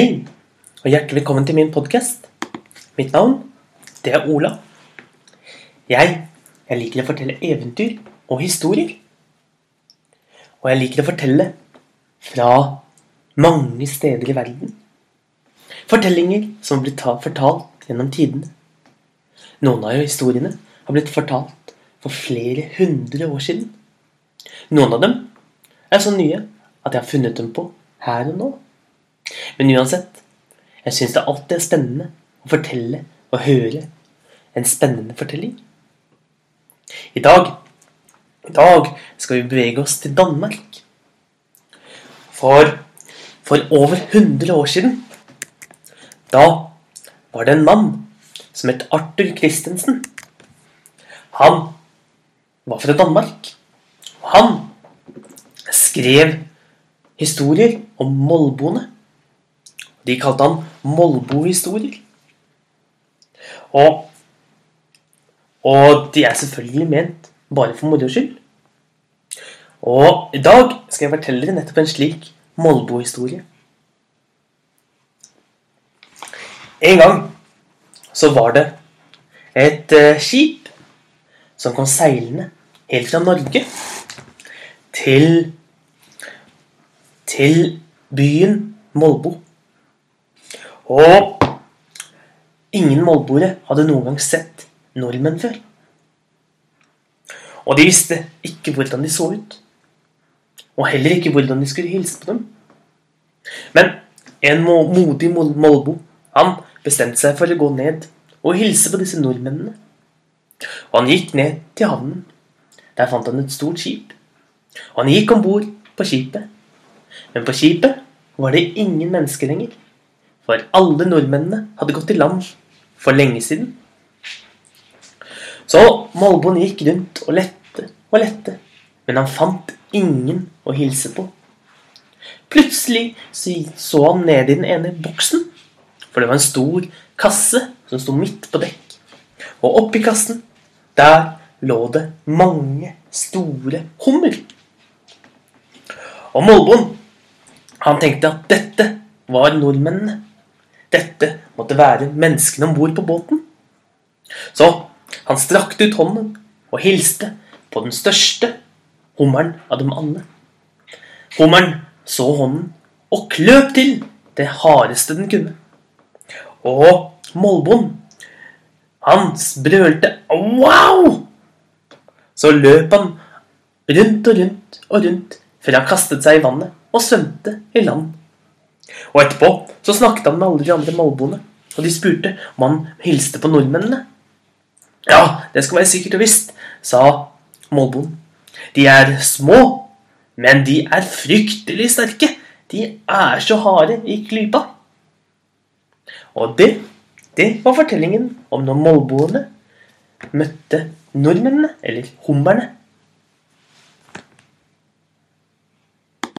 Hei, og hjertelig velkommen til min podkast. Mitt navn, det er Ola. Jeg, jeg liker å fortelle eventyr og historier. Og jeg liker å fortelle fra mange steder i verden. Fortellinger som har blitt ta- fortalt gjennom tidene. Noen av historiene har blitt fortalt for flere hundre år siden. Noen av dem er så nye at jeg har funnet dem på her og nå. Men uansett, jeg syns det alltid er spennende å fortelle og høre en spennende fortelling. I dag, i dag skal vi bevege oss til Danmark. For, for over 100 år siden, da var det en mann som het Arthur Christensen. Han var fra Danmark. Og han skrev historier om molboene. De kalte han Molbo-historier. Og, og de er selvfølgelig ment bare for moro skyld. Og i dag skal jeg fortelle dere nettopp en slik Molbo-historie. En gang så var det et eh, skip som kom seilende helt fra Norge til til byen Molbo. Og ingen målbore hadde noen gang sett nordmenn før. Og de visste ikke hvordan de så ut. Og heller ikke hvordan de skulle hilse på dem. Men en modig målbo, han bestemte seg for å gå ned og hilse på disse nordmennene. Og han gikk ned til havnen. Der fant han et stort skip. Og han gikk om bord på skipet. Men på skipet var det ingen mennesker lenger. For alle nordmennene hadde gått i land for lenge siden. Så Molboen gikk rundt og lette og lette, men han fant ingen å hilse på. Plutselig så han nede i den ene boksen, for det var en stor kasse som sto midt på dekk. Og oppi kassen, der lå det mange store hummer. Og Molboen, han tenkte at dette var nordmennene. Dette måtte være menneskene om bord på båten. Så han strakte ut hånden og hilste på den største hummeren av dem alle. Hummeren så hånden og kløp til det hardeste den kunne. Og Molboen, han brølte 'wow'! Så løp han rundt og rundt og rundt før han kastet seg i vannet og svømte i land. Og etterpå så snakket han med alle de andre malboene, og de spurte om han hilste på nordmennene. Ja, det skal være sikkert og visst, sa molboen. De er små, men de er fryktelig sterke. De er så harde i klypa. Og det, det var fortellingen om når molboene møtte nordmennene, eller hummerne,